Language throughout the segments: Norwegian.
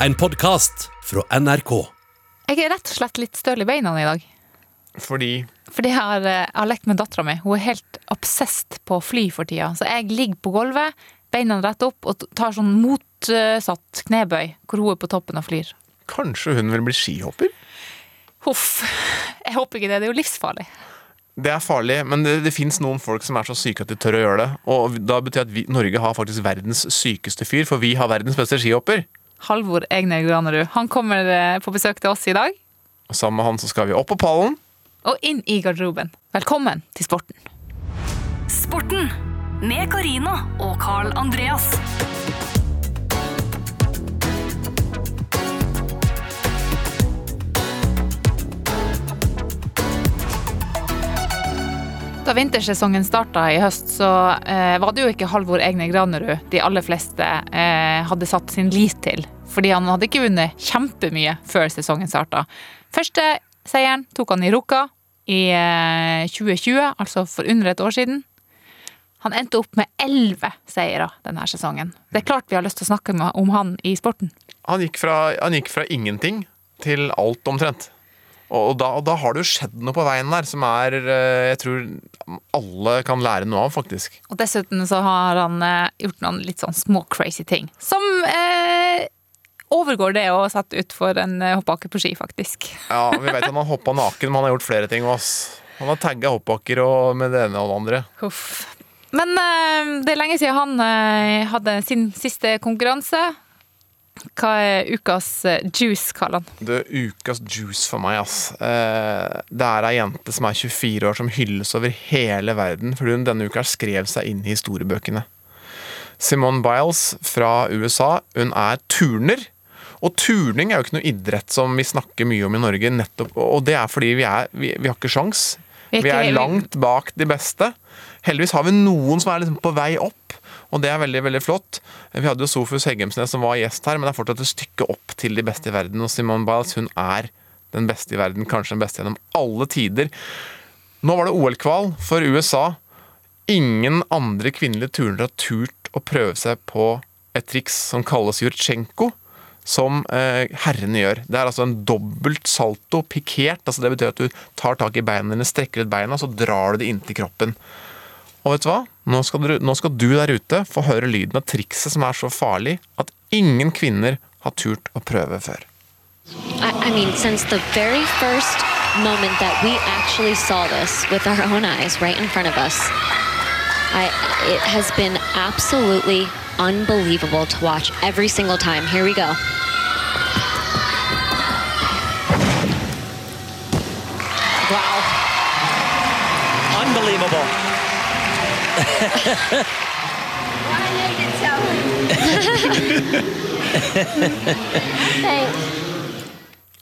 En podkast fra NRK. Jeg er rett og slett litt støl i beina i dag. Fordi Fordi jeg har, eh, jeg har lekt med dattera mi. Hun er helt obsessed på fly for tida. Så jeg ligger på gulvet, beina rett opp, og tar sånn motsatt knebøy, hvor hun er på toppen og flyr. kanskje hun vil bli skihopper? Huff. Jeg håper ikke det. Det er jo livsfarlig. Det er farlig, men det, det fins noen folk som er så syke at de tør å gjøre det. Og da betyr det at vi, Norge har faktisk verdens sykeste fyr, for vi har verdens beste skihopper. Halvor Egner Granerud. Han kommer eh, på besøk til oss i dag, Og sammen med han så skal vi opp på pallen. og inn i garderoben. Velkommen til sporten. Sporten med Karina og Carl Andreas. Da vintersesongen starta i høst, så eh, var det jo ikke Halvor Egne Granerud de aller fleste eh, hadde satt sin lit til. Fordi han hadde ikke vunnet kjempemye før sesongen starta. Første seieren tok han i Ruka i eh, 2020, altså for under et år siden. Han endte opp med elleve seire denne sesongen. Det er klart vi har lyst til å snakke med- om han i sporten. Han gikk fra, han gikk fra ingenting til alt omtrent. Og, og, da, og da har det jo skjedd noe på veien der som er eh, Jeg tror alle kan lære noe av, faktisk. Og dessuten så har han eh, gjort noen litt sånn små crazy ting. Som eh, overgår det å sette utfor en eh, hoppbakke på ski, faktisk. Ja, Vi vet at han har hoppa naken, men han har gjort flere ting oss. Han har tagga hoppbakker og med det ene og det andre. Uff. Men eh, det er lenge siden han eh, hadde sin siste konkurranse. Hva er ukas eh, juice, kaller han? Det er ukas juice for meg, ass. Eh, det er ei jente som er 24 år, som hylles over hele verden fordi hun denne uka skrev seg inn i historiebøkene. Simone Biles fra USA. Hun er turner. Og turning er jo ikke noe idrett som vi snakker mye om i Norge, nettopp, og det er fordi vi, er, vi, vi har ikke sjans. Vi er langt bak de beste. Heldigvis har vi noen som er liksom på vei opp, og det er veldig veldig flott. Vi hadde jo Sofus Heggemsnes som var gjest her, men det er fortsatt et stykke opp til de beste i verden. Og Simone Biles hun er den beste i verden, kanskje den beste gjennom alle tider. Nå var det OL-kval for USA. Ingen andre kvinnelige turnere har turt å prøve seg på et triks som kalles Jurtsjenko. Som eh, herrene gjør. Det er altså en dobbelt salto pikert. altså Det betyr at du tar tak i beina dine, strekker ut beina, så drar du det inntil kroppen. Og vet du hva? Nå skal, du, nå skal du der ute få høre lyden av trikset som er så farlig at ingen kvinner har turt å prøve før. I, I mean, since the very first moment that we actually saw this with our own eyes right in front of us, I, it has been absolutely unbelievable to watch every single time. Here we go. Wow. Unbelievable.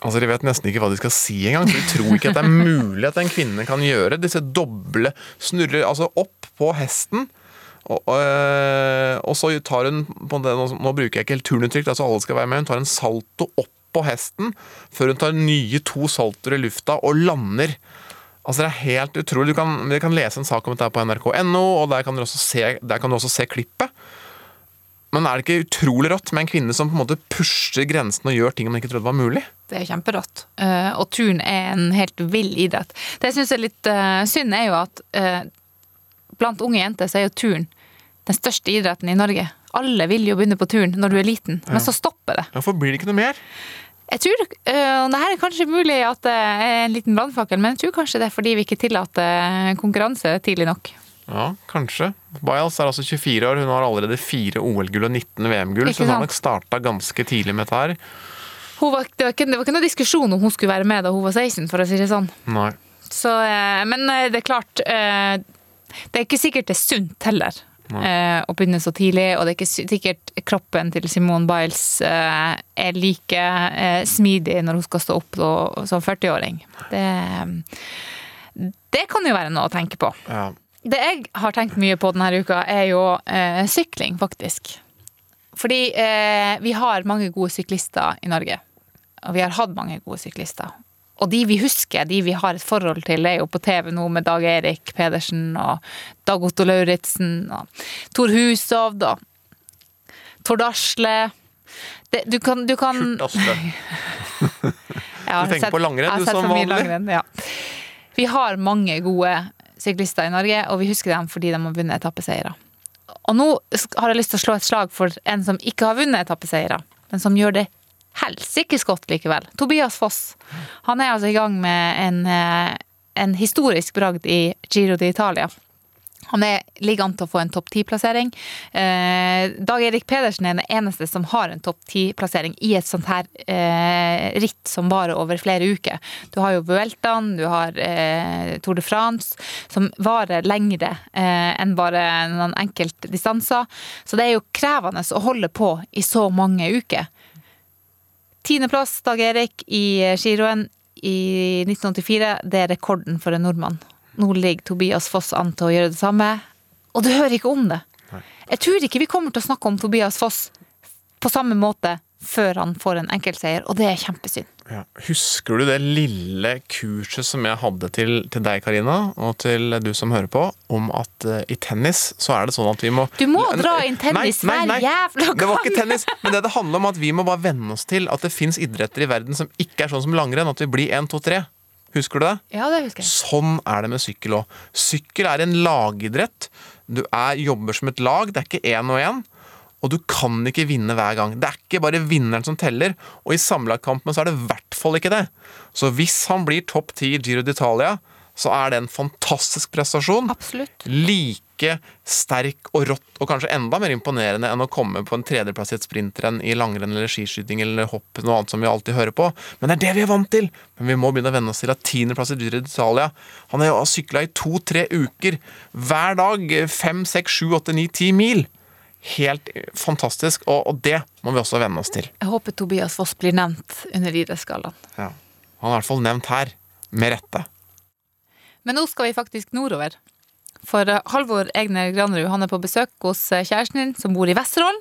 Altså, De vet nesten ikke hva de skal si engang. De tror ikke at det er mulig at en kvinne kan gjøre disse doble snurrer altså opp på hesten. Og, og, og så tar hun det, nå bruker jeg ikke helt turnuttrykk, altså alle skal være med, hun tar en salto opp på hesten før hun tar nye to saltoer i lufta og lander. Altså Det er helt utrolig. Du kan, du kan lese en sak om dette på nrk.no, og der kan, også se, der kan du også se klippet. Men er det ikke utrolig rått med en kvinne som på en måte pusher grensen og gjør ting man ikke trodde var mulig? Det er kjemperått. Eh, og turn er en helt vill idrett. Det jeg syns er litt eh, synd, er jo at eh, blant unge jenter så er jo turn den største idretten i Norge. Alle vil jo begynne på turn når du er liten, men så stopper det. Hvorfor blir det ikke noe mer? Jeg tror, og det her er kanskje mulig at det er en liten brannfakkel, men jeg tror kanskje det er fordi vi ikke tillater konkurranse tidlig nok. Ja, kanskje. Biles er altså 24 år, hun har allerede fire OL-gull og 19 VM-gull, så hun har nok starta ganske tidlig med dette her. Var, det, var ikke, det var ikke noe diskusjon om hun skulle være med da hun var 16, for å si det sånn. Nei. Så, eh, men eh, det er klart eh, Det er ikke sikkert det er sunt heller. Eh, Å begynne så tidlig, og det er ikke sikkert kroppen til Simone Biles eh, er like eh, smidig når hun skal stå opp da, som 40-åring. Det, det kan jo være noe å tenke på. Ja. Det jeg har tenkt mye på denne uka, er jo eh, sykling, faktisk. Fordi eh, vi har mange gode syklister i Norge. Og vi har hatt mange gode syklister. Og de vi husker, de vi har et forhold til, er jo på TV nå med Dag Erik Pedersen og Dag Otto Lauritzen og Tor Hushovd og Tord Asle. Det, du kan, du kan Asle. Du tenker sett- på langrenn, du, som vanlig. ja. Vi har mange gode syklister i Norge, og vi husker dem fordi de har vunnet etappeseiere. Og nå har jeg lyst til å slå et slag for en som ikke har vunnet etappeseiere, men som gjør det helsikes godt likevel. Tobias Foss. Han er altså i gang med en, eh, en historisk bragd i Giro d'Italia. Han er, ligger an til å få en topp ti-plassering. Eh, Dag Erik Pedersen er den eneste som har en topp ti-plassering i et sånt her eh, ritt som varer over flere uker. Du har jo Vueltaen, du har eh, Tour de France, som varer lengre eh, enn bare noen enkelte distanser. Så det er jo krevende å holde på i så mange uker. Tiendeplass, Dag Erik, i eh, giroen i 1984. Det er rekorden for en nordmann. Nå ligger Tobias Foss an til å gjøre det samme, og du hører ikke om det. Jeg tror ikke vi kommer til å snakke om Tobias Foss på samme måte før han får en enkeltseier, og det er kjempesynd. Ja. Husker du det lille kurset som jeg hadde til, til deg, Karina, og til du som hører på, om at uh, i tennis så er det sånn at vi må Du må dra inn tennis Nei, nei, nei. hver jævla Det var ikke tennis, men det det handler om at vi må bare venne oss til at det fins idretter i verden som ikke er sånn som langrenn, at vi blir 1, 2, 3. Husker du det? Ja, det husker jeg. Sånn er det med sykkel òg. Sykkel er en lagidrett. Du er, jobber som et lag, det er ikke én og én. Og du kan ikke vinne hver gang. Det er ikke bare vinneren som teller. Og i sammenlagtkampen så er det i hvert fall ikke det. Så hvis han blir topp ti i Giro d'Italia, så er det en fantastisk prestasjon. Absolutt. Like sterk og rått, og kanskje enda mer imponerende enn å komme på en tredjeplass i et sprintrenn i langrenn eller skiskyting eller hopp, noe annet som vi alltid hører på. Men det er det vi er vant til! Men vi må begynne å venne oss til at tiendeplass i Giro d'Italia Han har sykla i to-tre uker hver dag. Fem, seks, sju, åtte, ni, ti mil. Helt fantastisk, og, og det må vi også venne oss til. Jeg håper Tobias Foss blir nevnt under idrettsgallaen. Ja. Han er i hvert fall nevnt her, med rette. Men nå skal vi faktisk nordover. For eh, Halvor Egner Granerud han er på besøk hos eh, kjæresten din, som bor i Vesterålen.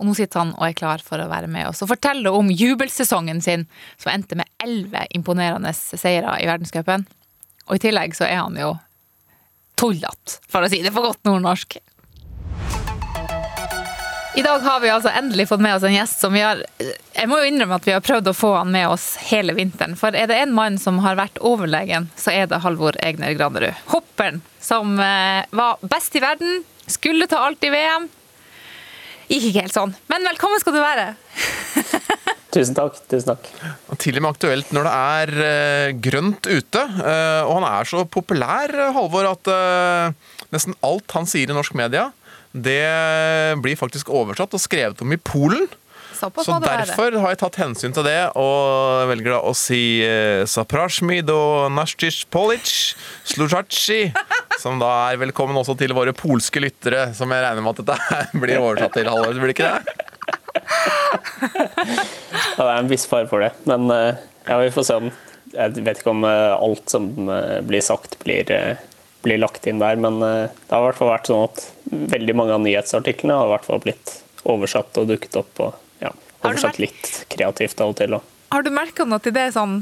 Og nå sitter han og er klar for å være med oss og fortelle om jubelsesongen sin, som endte med elleve imponerende seire i verdenscupen. Og i tillegg så er han jo tullete, for å si det på godt nordnorsk. I dag har vi altså endelig fått med oss en gjest som vi har Jeg må jo innrømme at vi har prøvd å få han med oss hele vinteren. For er det en mann som har vært overlegen, så er det Halvor Egner Granerud. Hopperen som eh, var best i verden, skulle ta alt i VM. Gikk ikke helt sånn. Men velkommen skal du være. Tusen takk. tusen takk. Og Til og med aktuelt når det er eh, grønt ute. eh, og han er så populær, Halvor, at nesten alt han sier i norsk media, det blir faktisk oversatt og skrevet om i Polen. Såpass Så derfor har jeg tatt hensyn til det, og velger da å si eh, Zapraszmi do Nashtish Polic Slujaci, som da er velkommen også til våre polske lyttere, som jeg regner med at dette blir oversatt til, Halvor. Blir det ikke det? Ja, det er en viss fare for det, men eh, ja, vi får se om Jeg vet ikke om eh, alt som eh, blir sagt, blir, blir lagt inn der, men eh, det har i hvert fall vært sånn at veldig mange av nyhetsartiklene har i hvert fall blitt oversatt og dukket opp. og ja, Oversatt litt kreativt av og til. Og. Har du merka noe til det sånn,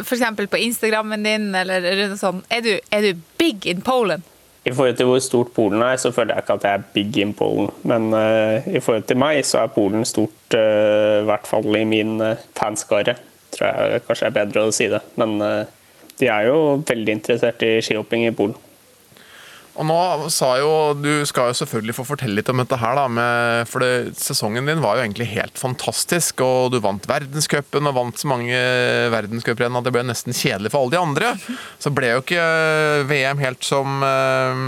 f.eks. på Instagrammen din, eller rundt sånn Er du, er du big in Poland? I forhold til hvor stort Polen er, så føler jeg ikke at jeg er big in Polen. Men uh, i forhold til meg, så er Polen stort, uh, i hvert fall i min uh, fanskare. Tror jeg kanskje er bedre å si det. Men uh, de er jo veldig interessert i skihopping i Polen. Og nå sa jo, Du skal jo selvfølgelig få fortelle litt om dette her, da, med, for det, sesongen din var jo egentlig helt fantastisk. og Du vant verdenscupen og vant så mange verdenscuprenn at det ble nesten kjedelig for alle de andre. Så ble jo ikke eh, VM helt som eh,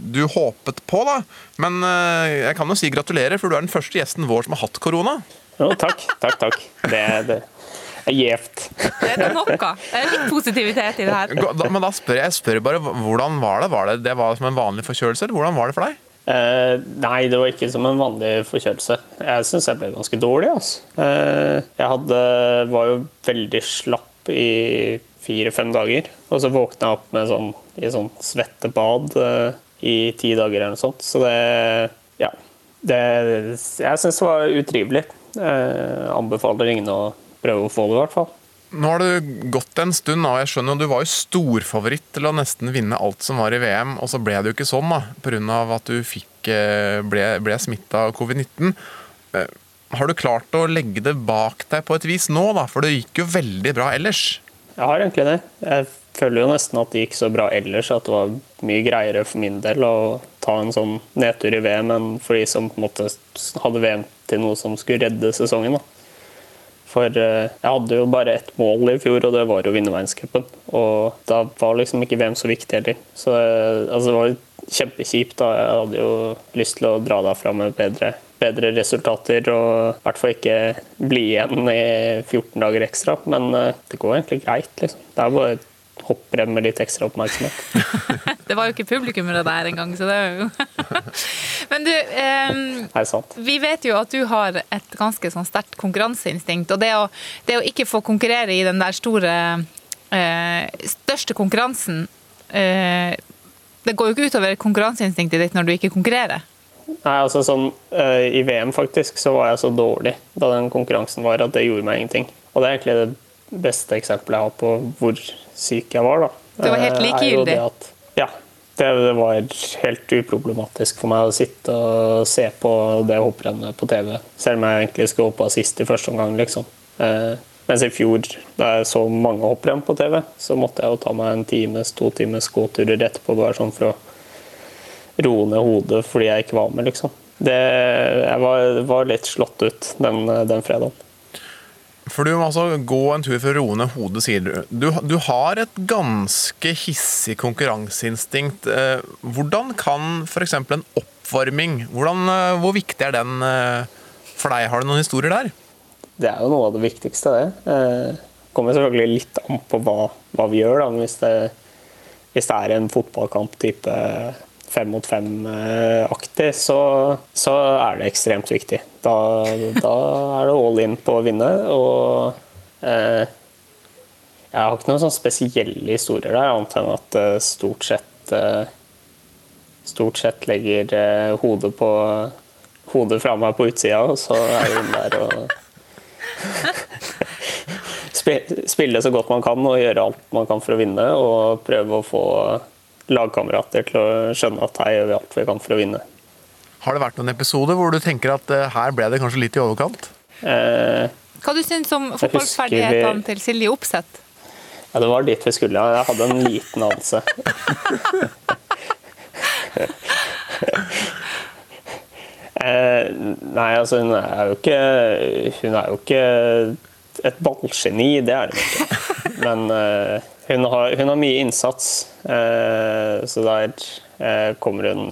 du håpet på, da. Men eh, jeg kan jo si gratulerer, for du er den første gjesten vår som har hatt korona. Jo, takk, takk, takk. Det, det er gjevt. Det er noe. Det er litt positivitet i det her. Men da spør jeg spør bare, hvordan var det? Var det, det var som en vanlig forkjølelse, eller hvordan var det for deg? Eh, nei, det var ikke som en vanlig forkjølelse. Jeg syns jeg ble ganske dårlig. Altså. Eh, jeg hadde, var jo veldig slapp i fire-fem dager. Og så våkna jeg opp med sånn, i sånn svettebad eh, i ti dager eller noe sånt. Så det Ja. Det, jeg syns det var utrivelig. Eh, anbefaler ingen å prøve å få det, i hvert fall. Nå har det gått en stund, og jeg skjønner jo du var jo storfavoritt til å nesten vinne alt som var i VM, og så ble det jo ikke sånn, da, pga. at du fikk, eh, ble, ble smitta av covid-19. Eh, har du klart å legge det bak deg på et vis nå, da? For det gikk jo veldig bra ellers. Jeg har egentlig det. Jeg føler jo nesten at det gikk så bra ellers at det var mye greiere for min del å ta en sånn nedtur i VM enn for de som på en måte hadde VM til noe som skulle redde sesongen. da. For eh, jeg hadde jo bare ett mål i fjor, og det var å vinne verdenscupen. Og da var liksom ikke VM så viktig heller. Så eh, altså, det var jo kjempekjipt. da. Jeg hadde jo lyst til å dra derfra med bedre, bedre resultater og i hvert fall ikke bli igjen i 14 dager ekstra. Men eh, det går egentlig greit, liksom. Det er bare hopprenn med litt ekstra oppmerksomhet. Det var jo ikke publikum det der engang, så det er jo Men du, eh, sant? vi vet jo at du har et ganske sånn sterkt konkurranseinstinkt. Og det å, det å ikke få konkurrere i den der store eh, største konkurransen eh, Det går jo ikke utover konkurranseinstinktet ditt når du ikke konkurrerer. Nei, altså sånn, eh, I VM faktisk så var jeg så dårlig da den konkurransen var, at det gjorde meg ingenting. Og det er egentlig det beste eksempelet jeg har på hvor syk jeg var. da. Du var helt Eh, likegyldig? Ja. Det, det var helt uproblematisk for meg å sitte og se på det hopprennet på TV, selv om jeg egentlig skulle hoppa sist i første omgang, liksom. Eh, mens i fjor, da jeg så mange hopprenn på TV, så måtte jeg jo ta meg en times, to times gåturer etterpå, bare sånn for å roe ned hodet fordi jeg ikke var med, liksom. Det, jeg var, var litt slått ut den, den fredagen. For du må altså gå en tur for å roe ned hodet, sier du. du. Du har et ganske hissig konkurranseinstinkt. Eh, Hvordan kan f.eks. en oppvarming hvordan, eh, Hvor viktig er den eh, for deg? Har du noen historier der? Det er jo noe av det viktigste, det. Det kommer selvfølgelig litt an på hva, hva vi gjør. Da. Hvis, det, hvis det er en fotballkamp type fem mot fem-aktig, så, så er det ekstremt viktig. Da, da er det all in på å vinne. Og eh, jeg har ikke noen sånn spesielle historier der, annet enn at eh, stort sett eh, Stort sett legger eh, hodet på hodet fra meg på utsida, og så er jeg inne der og Spi- Spille så godt man kan og gjøre alt man kan for å vinne. Og prøve å få lagkamerater til å skjønne at her gjør vi alt vi kan for å vinne. Har det vært noen episoder hvor du tenker at eh, her ble det kanskje litt i overkant? Eh, Hva du syns om fotballferdighetene vi- til Silje Opseth? ja, det var dit vi skulle. ja. Jeg hadde en liten anelse. Eh, nei, altså hun er jo ikke Hun er jo ikke et ballgeni, det er hun ikke. Men eh, hun, har, hun har mye innsats, eh, så der eh, kommer hun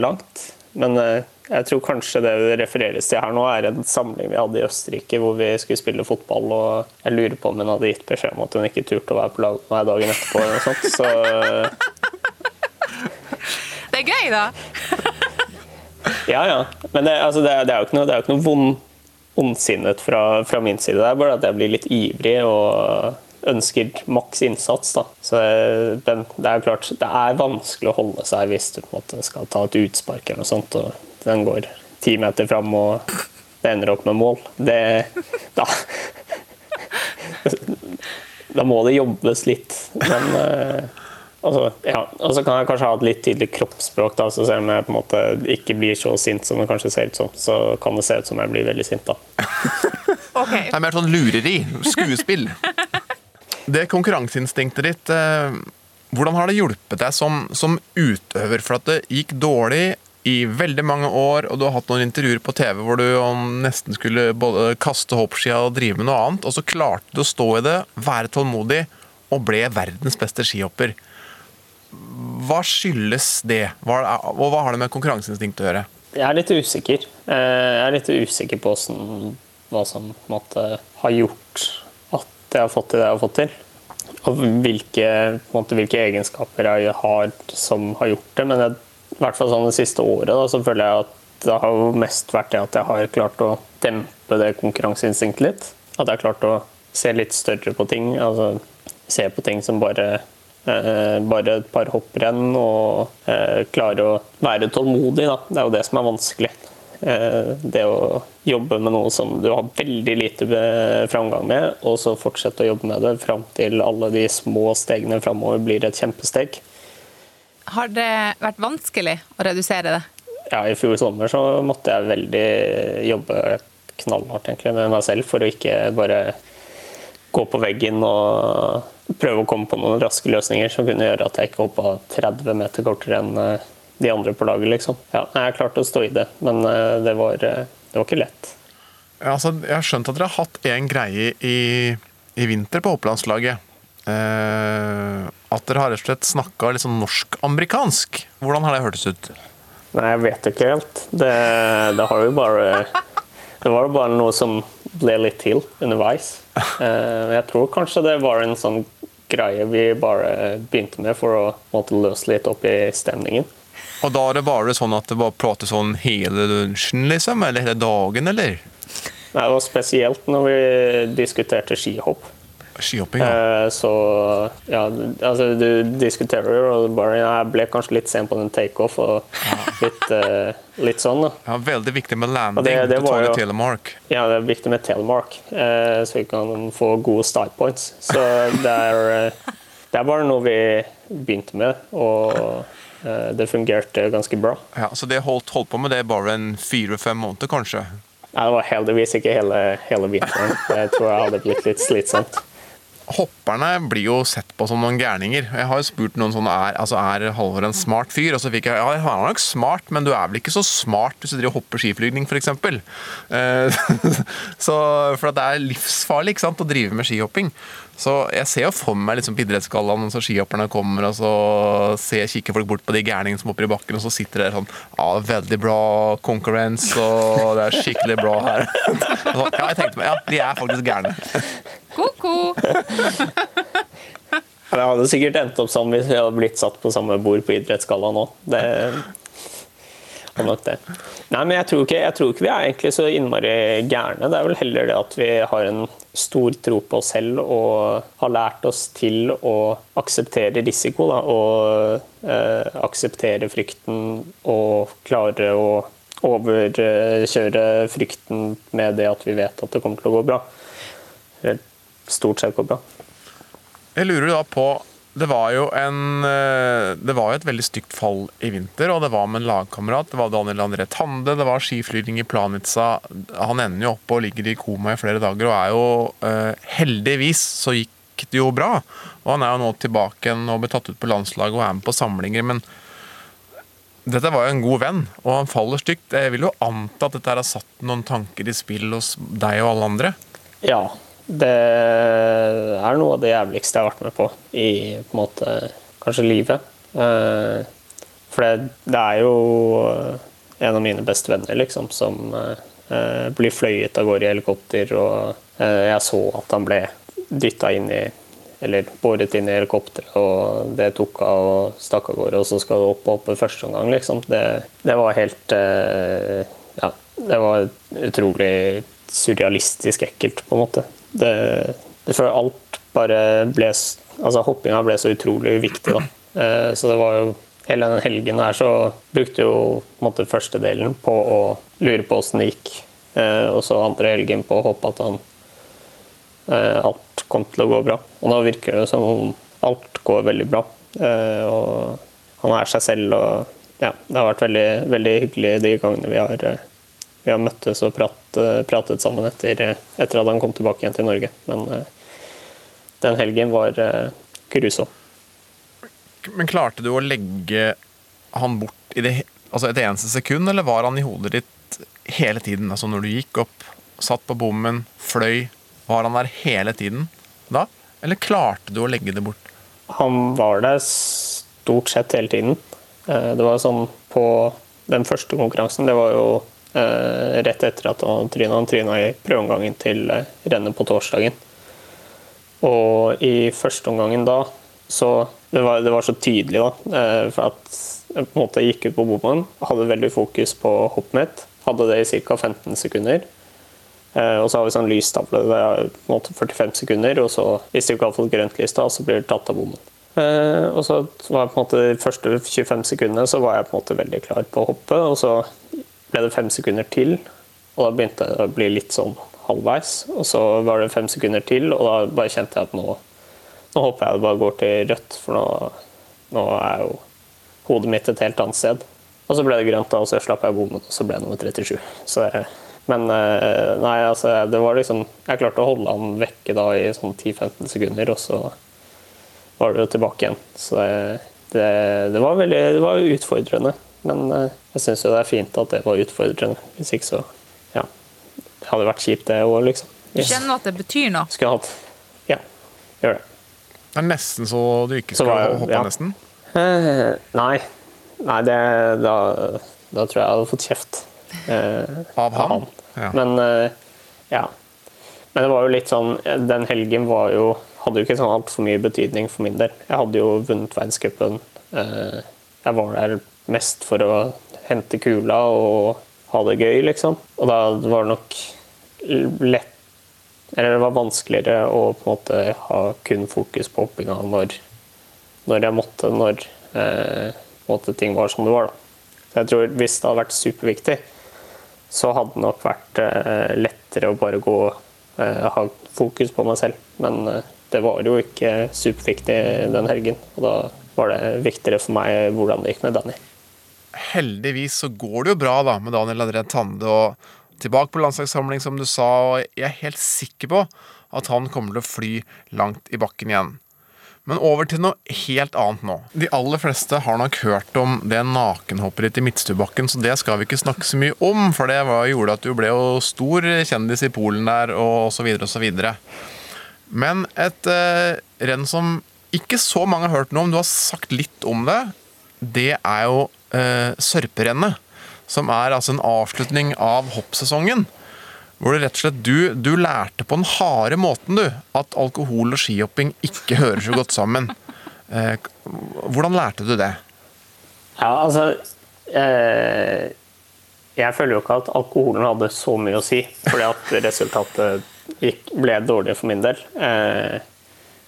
langt. Men eh, jeg tror kanskje det det refereres til her nå, er en samling vi hadde i Østerrike hvor vi skulle spille fotball, og jeg lurer på om hun hadde gitt beskjed om at hun ikke turte å være på lag med meg dagen etterpå. eller noe sånt. Så Det er gøy, da! Ja, ja. Men det, altså, det, er- det er jo ikke noe, det er jo ikke noe vond, ondsinnet fra, fra min side. Det er bare at jeg blir litt ivrig og ønsker maks innsats. Da. Så eh, den, det er jo klart, det er vanskelig å holde seg hvis du på en måte skal ta et utspark eller noe sånt, og den går ti meter fram og det ender opp med mål. Det, da, da må det jobbes litt. Men eh, altså, ja. Og så kan jeg kanskje ha et litt tydelig kroppsspråk, da, så selv om jeg på en måte ikke blir så sint som det kanskje ser ut som, så kan det se ut som jeg blir veldig sint. da. Okay. Det er mer sånn lureri. Skuespill. Det konkurranseinstinktet ditt, eh, hvordan har det hjulpet deg som, som utøver? For at det gikk dårlig i veldig mange år, og du har hatt noen intervjuer på TV hvor du nesten skulle både kaste hoppskia og drive med noe annet, og så klarte du å stå i det, være tålmodig, og ble verdens beste skihopper. Hva skyldes det, og hva har det med konkurranseinstinkt å gjøre? Jeg er litt usikker. Eh, Jeg er litt usikker på hva som måte, har gjort jeg har fått til det jeg har fått til. Og hvilke, måte, hvilke egenskaper jeg har som har gjort det. Men jeg, i hvert fall sånn det siste året da, så føler jeg at det har jo mest vært det at jeg har klart å dempe det konkurranseinstinktet litt. At jeg har klart å se litt større på ting. altså Se på ting som bare Eh, bare et par hopprenn og eh, klare å være tålmodig. Da. Det er jo det som er vanskelig. Eh, det å jobbe med noe som du har veldig lite framgang med, og så fortsette å jobbe med det fram til alle de små stegene framover blir et kjempesteg. Har det vært vanskelig å redusere det? Ja, I fjor sommer så måtte jeg veldig jobbe knallhardt egentlig med meg selv for å ikke bare gå på veggen og prøve å komme på noen raske løsninger som kunne gjøre at jeg ikke hoppa 30 meter kortere enn eh, de andre på laget. liksom. Ja, jeg klarte å stå i det, men eh, det var, eh, det var ikke lett. Ja, altså, jeg har skjønt at dere har hatt en greie i, i vinter på hopplandslaget. Eh, at dere har rett og slett snakka litt sånn norsk-amerikansk. Hvordan har det hørtes ut? Nei, jeg vet ikke helt. Det, det har jo bare Det var jo bare noe som ble litt til underveis. Eh, Jeg tror kanskje det var en sånn greie vi bare begynte med for å måtte løse litt opp i stemningen. Og da var det sånn at det bare pratet sånn hele lunsjen, liksom? Eller hele dagen, eller? Nei, Det var spesielt når vi diskuterte skihopp. Skihopping, ja. Eh, Så ja, altså du diskuterer jo, og bare Jeg ble kanskje litt sen på den takeoff og litt, eh, litt sånn, da. ja. Veldig viktig med landing Og det- det var jo- Telemark. Ja, det er viktig med telemark, eh, så vi kan få gode start points. Så det er, det er bare noe vi begynte med, og det fungerte ganske bra. Ja, så det holdt, holdt på med det bare en fire-fem måneder, kanskje? Nei, det var heldigvis ikke hele, hele vinteren. Jeg tror jeg hadde blitt litt slitsomt. Hopperne blir jo sett på som noen gærninger. Jeg har jo spurt noen sånn er, altså er Halvor en smart fyr? Og så fikk jeg ja, han er nok smart, men du er vel ikke så smart hvis du driver og hopper skiflygning, f.eks. Eh, så for det er livsfarlig ikke sant, å drive med skihopping. Så jeg ser jo for meg liksom på idrettsgallaen så skihopperne kommer, og så ser, kikker folk bort på de gærningene som hopper i bakken, og så sitter det sånn Ja, veldig bra konkurranse, og det er skikkelig bra her. Så, ja, jeg tenkte meg, ja, de er faktisk gærne. Ko-ko! Det hadde sikkert endt opp sånn hvis vi hadde blitt satt på samme bord på idrettsgalla nå. Det var nok det. Nei, men jeg tror, ikke, jeg tror ikke vi er egentlig så innmari gærne. Det er vel heller det at vi har en stor tro på oss selv og har lært oss til å akseptere risiko. Da, og eh, akseptere frykten og klare å overkjøre frykten med det at vi vet at det kommer til å gå bra. Eller stort sett går bra. Jeg lurer da på Det var jo en eh, Det var jo et veldig stygt fall i vinter, og det var med en lagkamerat. Det var Daniel André Tande, det var skiflygning i Planica. Han ender jo oppe og ligger i koma i flere dager, og er jo eh, Heldigvis så gikk det jo bra. Og han er jo nå tilbake igjen og blir tatt ut på landslaget og er med på samlinger, men dette var jo en god venn, og han faller stygt. Jeg vil jo anta at dette har satt noen tanker i spill hos deg og alle andre. Ja, det er noe av det jævligste jeg har vært med på i på en måte, kanskje livet. Eh, For det, det er jo en av mine beste venner liksom, som eh, blir fløyet av gårde i helikopter, og eh, jeg så at han ble dytta inn i eller båret inn i helikopteret, og det tok av og stakk av gårde, og så skal du opp og hoppe første omgang, liksom. Det, det var helt eh, Ja, det var utrolig surrealistisk ekkelt, på en måte. Det, det føler alt bare ble Altså, hoppinga ble så utrolig viktig, da. Eh, Så det var jo Hele den helgen her så brukte jo på en måte første delen på å lure på åssen det gikk, eh, og så andre helgen på å håpe at han eh, alt kom til å gå bra. Og nå virker det som om alt går veldig bra. Og han er seg selv og ja, det har vært veldig, veldig hyggelig de gangene vi har, vi har møttes og prat, eh, pratet sammen etter, etter at han kom tilbake igjen til Norge. Men eh, den helgen var eh, grusom. Men klarte du å legge han bort i det, altså et eneste sekund, eller var han i hodet ditt hele tiden? Altså når du gikk opp, satt på bommen, fløy, var han der hele tiden da? Eller klarte du å legge det bort? Han var der stort sett hele tiden. Eh, Det var sånn på den første konkurransen, det var jo eh, rett etter at han tryna. Han tryna i prøveomgangen til eh, rennet på torsdagen. Og i første omgangen da, så Det var, det var så tydelig, da. eh, For at jeg på en måte gikk ut på bommen, hadde veldig fokus på hoppet mitt. Hadde det i ca. 15 sekunder. Eh, Og så har vi sånn lystavle. Det er på en måte 45 sekunder, og så hvis du ikke har fått grønt lys da, så blir du tatt av bommen. Eh, Og så var jeg på en måte de første 25 sekundene så var jeg på en måte veldig klar på å hoppe, og så ble det fem sekunder til, og da begynte det å bli litt sånn halvveis. Og så var det fem sekunder til, og da bare kjente jeg at nå, nå håper jeg det bare går til rødt, for nå, nå er jo hodet mitt et helt annet sted. Og så ble det grønt, da, og så slapp jeg bommen, og så ble det nummer 37. Så Men eh, nei, altså, det var liksom Jeg klarte å holde han vekke da i sånn 10-15 sekunder, og så var det tilbake igjen. Så det, det, det var veldig det var utfordrende. Men eh, jeg syns jo det er fint at det var utfordrende. Hvis ikke så Ja. Det hadde vært kjipt, det òg, liksom. Du kjenner at det betyr noe? Skulle hatt Ja, gjør det. Det er nesten så du ikke skal jeg- hoppa, ja. nesten. Eh, nei. Nei, det da, da tror jeg jeg hadde fått kjeft. Eh, Av han? Ja. Men eh, ja. Men det var jo litt sånn Den helgen var jo hadde jo ikke sånn altfor mye betydning for min del. Jeg hadde jo vunnet verdenscupen. Eh, jeg var der mest for å hente kula og ha det gøy, liksom. Og da var det nok lett Eller det var vanskeligere å på en måte ha kun fokus på hoppinga når, når jeg måtte, når eh, måte ting var som det var. da. Så jeg tror Hvis det hadde vært superviktig, så hadde det nok vært eh, lettere å bare gå eh, ha fokus på meg selv. Men eh, det var jo ikke superviktig den helgen. Og da var det viktigere for meg hvordan det gikk med Danny. Heldigvis så går det jo bra da med Daniel André Tande og tilbake på landslagssamling, som du sa, og jeg er helt sikker på at han kommer til å fly langt i bakken igjen. Men over til noe helt annet nå. De aller fleste har nok hørt om det nakenhopperiet i Midtstubakken, så det skal vi ikke snakke så mye om, for det var, gjorde at du ble jo stor kjendis i Polen der, og så videre. Men et eh, renn som ikke så mange har hørt noe om, du har sagt litt om det, det er jo eh, Sørperennet. Som er altså en avslutning av hoppsesongen. Hvor det rett og slett du, du lærte på den harde måten du, at alkohol og skihopping ikke hører så godt sammen. Eh, hvordan lærte du det? Ja, altså eh, Jeg føler jo ikke at alkoholen hadde så mye å si, fordi at resultatet gikk, ble dårlig for min del. Eh,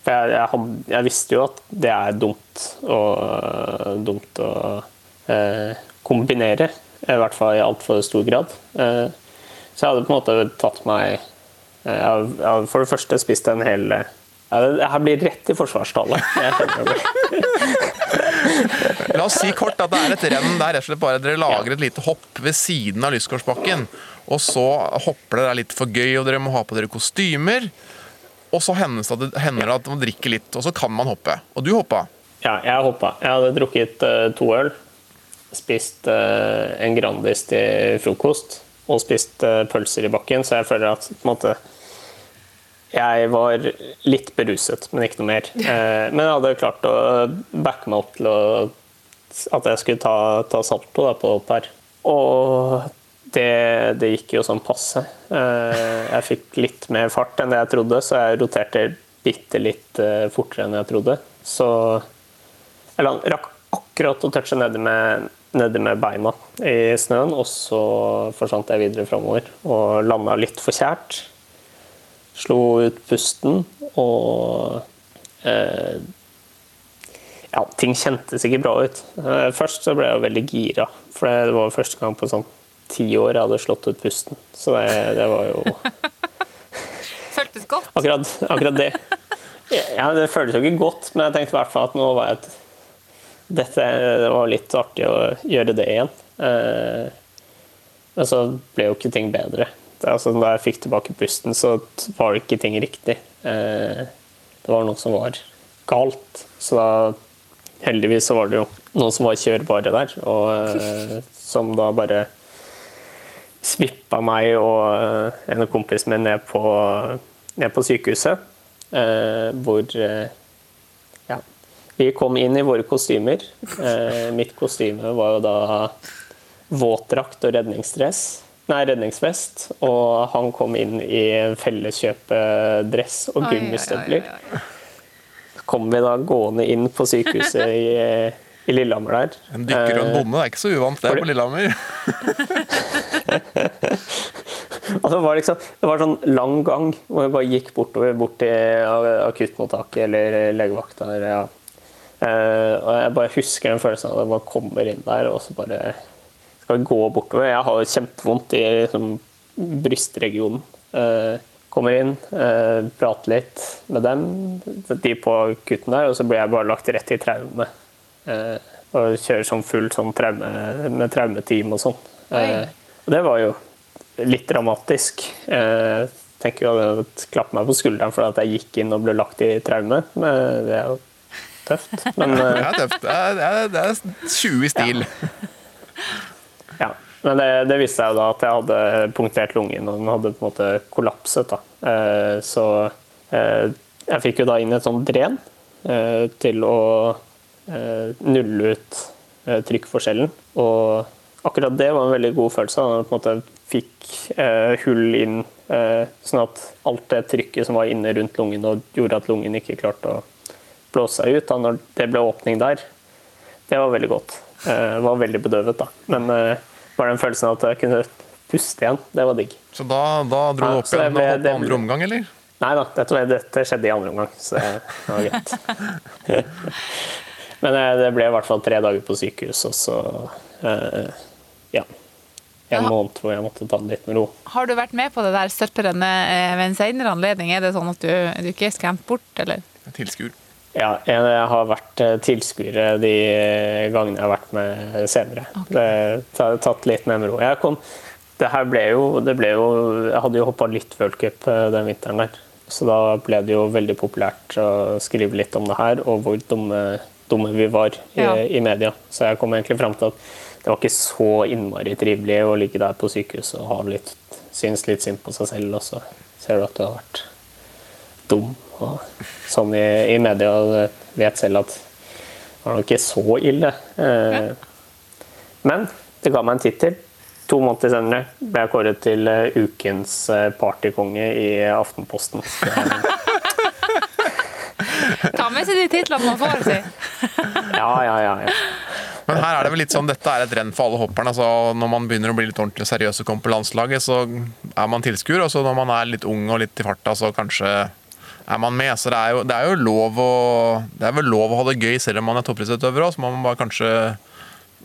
for jeg, jeg, had, jeg visste jo at det er dumt og, dumt eh, kombinere, i hvert fall i altfor stor grad. Eh, så jeg hadde på en måte tatt meg eh, Jeg jeg for det første spist en hel eh, her blir rett i forsvarstallet. Jeg. La oss si kort at det er et renn der rett og slett bare dere lager et lite hopp ved siden av Lysgårdsbakken. Og så hopper dere litt for gøy, og dere må ha på dere kostymer. Og så hender det, at man drikker litt, og så kan man hoppe. Og du hoppa. Ja, jeg hoppa. Jeg hadde drukket eh, to øl, spist eh, en Grandis til frokost og spist eh, pølser i bakken, så jeg føler at på en måte jeg var litt beruset, men ikke noe mer. Eh, men jeg hadde klart å backe meg opp til å, at jeg skulle ta, ta salto da, på opp her. Og det, det gikk jo sånn passe. Jeg fikk litt mer fart enn det jeg trodde, så jeg roterte bitte litt fortere enn jeg trodde. Så jeg rakk akkurat å touche nedi med, nedi med beina i snøen, og så forsvant jeg videre framover og landa litt for kjært. Slo ut pusten og eh, Ja, ting kjentes ikke bra ut. Eh, først så ble jeg veldig gira, for det var første gang på sånn ti år jeg hadde slått ut pusten. Så det, det var jo Føltes godt. akkurat, akkurat det. Ja, det føltes jo ikke godt, men jeg tenkte i hvert fall at nå var jeg et dette det var litt artig å gjøre det igjen. Eh, men så ble jo ikke ting bedre. Altså, da jeg fikk tilbake pusten, så var det ikke ting riktig. Eh, det var noe som var galt. Så da heldigvis så var det jo noen som var kjørbare der, og eh, som da bare svippa meg og eh, en av kompisene mine ned på, ned på sykehuset. Eh, hvor eh, vi kom inn i våre kostymer. Eh, mitt kostyme var jo da våtdrakt og redningsdress. Nei, redningsvest. Og han kom inn i felleskjøpedress og gummistøvler. Kom vi da gående inn på sykehuset i, i Lillehammer der. En dykker og en bonde, det er ikke så uvant det på Lillehammer. Altså, det, var liksom, det var sånn lang gang hvor vi bare gikk bortover bort til akuttmottaket eller legevakta. eller Ja. Eh, og jeg bare husker den følelsen av at jeg bare kommer inn der og så bare skal gå bortover. Jeg har kjempevondt i liksom, brystregionen. Eh, kommer inn, eh, prater litt med dem, de på kutten der, og så blir jeg bare lagt rett i traume. Og kjører sånn fullt sånn traume, med traumeteam og sånn. Og det var jo litt dramatisk. Jeg tenker jo at klappe meg på skulderen for at jeg gikk inn og ble lagt i traume. Men Det er jo tøft. Men Det eh, er tøft. Det er, det er, er 20 i stil. Ja, men det, det viste seg jo da at jeg hadde punktert lungen, og den hadde på en måte kollapset. da. Eh, Så eh, jeg fikk jo da inn et sånt dren til å nulle ut trykkforskjellen. Og akkurat det var en veldig god følelse. Da på en måte fikk eh, hull inn, sånn at alt det trykket som var inne rundt lungen og gjorde at lungen ikke klarte å blåse seg ut, da når det ble åpning der, det var veldig godt. Det var veldig bedøvet, da. Men eh, bare den følelsen av at jeg kunne puste igjen, det var digg. Så da, da dro du Ja, opp igjen ble- hoppet det andre omgang, eller? Nei da, dette, dette skjedde i andre omgang, så det var greit. Men eh, det ble i hvert fall tre dager på sykehus, og så eh, ja. En Ja. måned hvor jeg måtte ta det litt med ro. Har du vært med på det der støttrennet eh, ved en senere anledning? Er det sånn at du, du ikke er skremt bort, eller? Tilskuer. Ja, jeg har vært eh, tilskuere de gangene jeg har vært med senere. Det har tatt litt med ro. Jeg, kom, det her ble jo, det ble jo Jeg hadde jo hoppa litt World Cup eh, den vinteren der. Så da ble det jo veldig populært å skrive litt om det her, og hvor dumme, dumme vi var i, Ja. i media. Så jeg kom egentlig fram til at det var ikke så innmari trivelig å ligge der på sykehuset og ha litt, synes litt synd på seg selv, og så ser du at du har vært dum og sånn i, i media. vet selv at det var nok ikke så ille. Eh, Men det ga meg en tittel. To måneder senere ble jeg kåret til eh, ukens eh, partykonge i Aftenposten. Ta med seg de titlene man får, si. Ja, ja, ja. ja. Men her er det vel litt sånn, dette er et renn for alle hopperne. Altså, når man begynner å bli litt ordentlig seriøs og kommer på landslaget, så er man tilskuer. Og så når man er litt ung og litt i farta, så kanskje er man med. Så det er jo, det er jo lov, å, det er lov å ha det gøy selv om man er toppidrettsutøver òg, så må man bare kanskje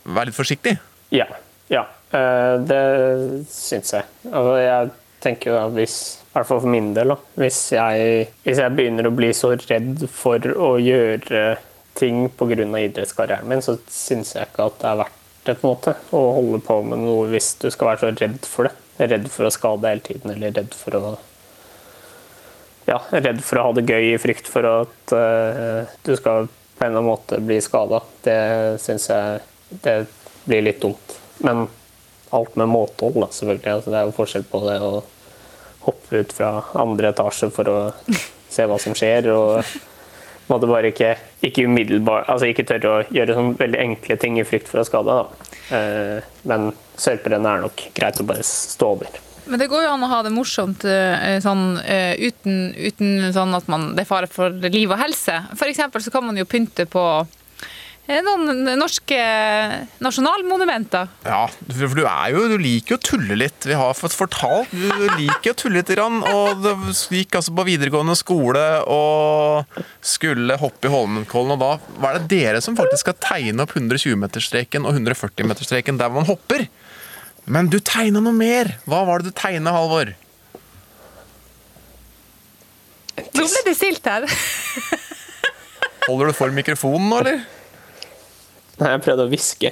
være litt forsiktig. Ja. ja. Eh, Det syns jeg. Altså, jeg tenker jo at hvis i hvert fall for min del. Hvis jeg, hvis jeg begynner å bli så redd for å gjøre ting pga. idrettskarrieren min, så syns jeg ikke at det er verdt det på en måte, å holde på med noe hvis du skal være så redd for det. Redd for å skade hele tiden, eller redd for å ja, redd for å ha det gøy i frykt for at uh, du skal på en eller annen måte bli skada. Det syns jeg det blir litt dumt. Men alt med måtehold, da, selvfølgelig. Altså, det er jo forskjell på det å hoppe ut fra andre etasje for å se hva som skjer, og måtte bare ikke, ikke umiddelbart Altså ikke tørre å gjøre sånne veldig enkle ting i frykt for å skade da. Eh, Men sørperennet er nok greit å bare stå over. Men det går jo an å ha det morsomt eh, sånn, eh, uten, uten sånn at man, det er fare for liv og helse. For eksempel så kan man jo pynte på eh, noen norske nasjonalmonumenter. Ja, for du er jo, du liker jo å tulle litt. Vi har fått fortalt, du liker å tulle litt, grann, og du gikk altså på videregående skole og skulle hoppe i Holmenkollen, og da var det dere som faktisk skal tegne opp 120-meterstreken og 140-meterstreken der man hopper. Men du tegna noe mer. Hva var det du tegna, Halvor? Nå ble det stilt her. Holder du for mikrofonen nå, eller? Nei, jeg prøvde å hviske.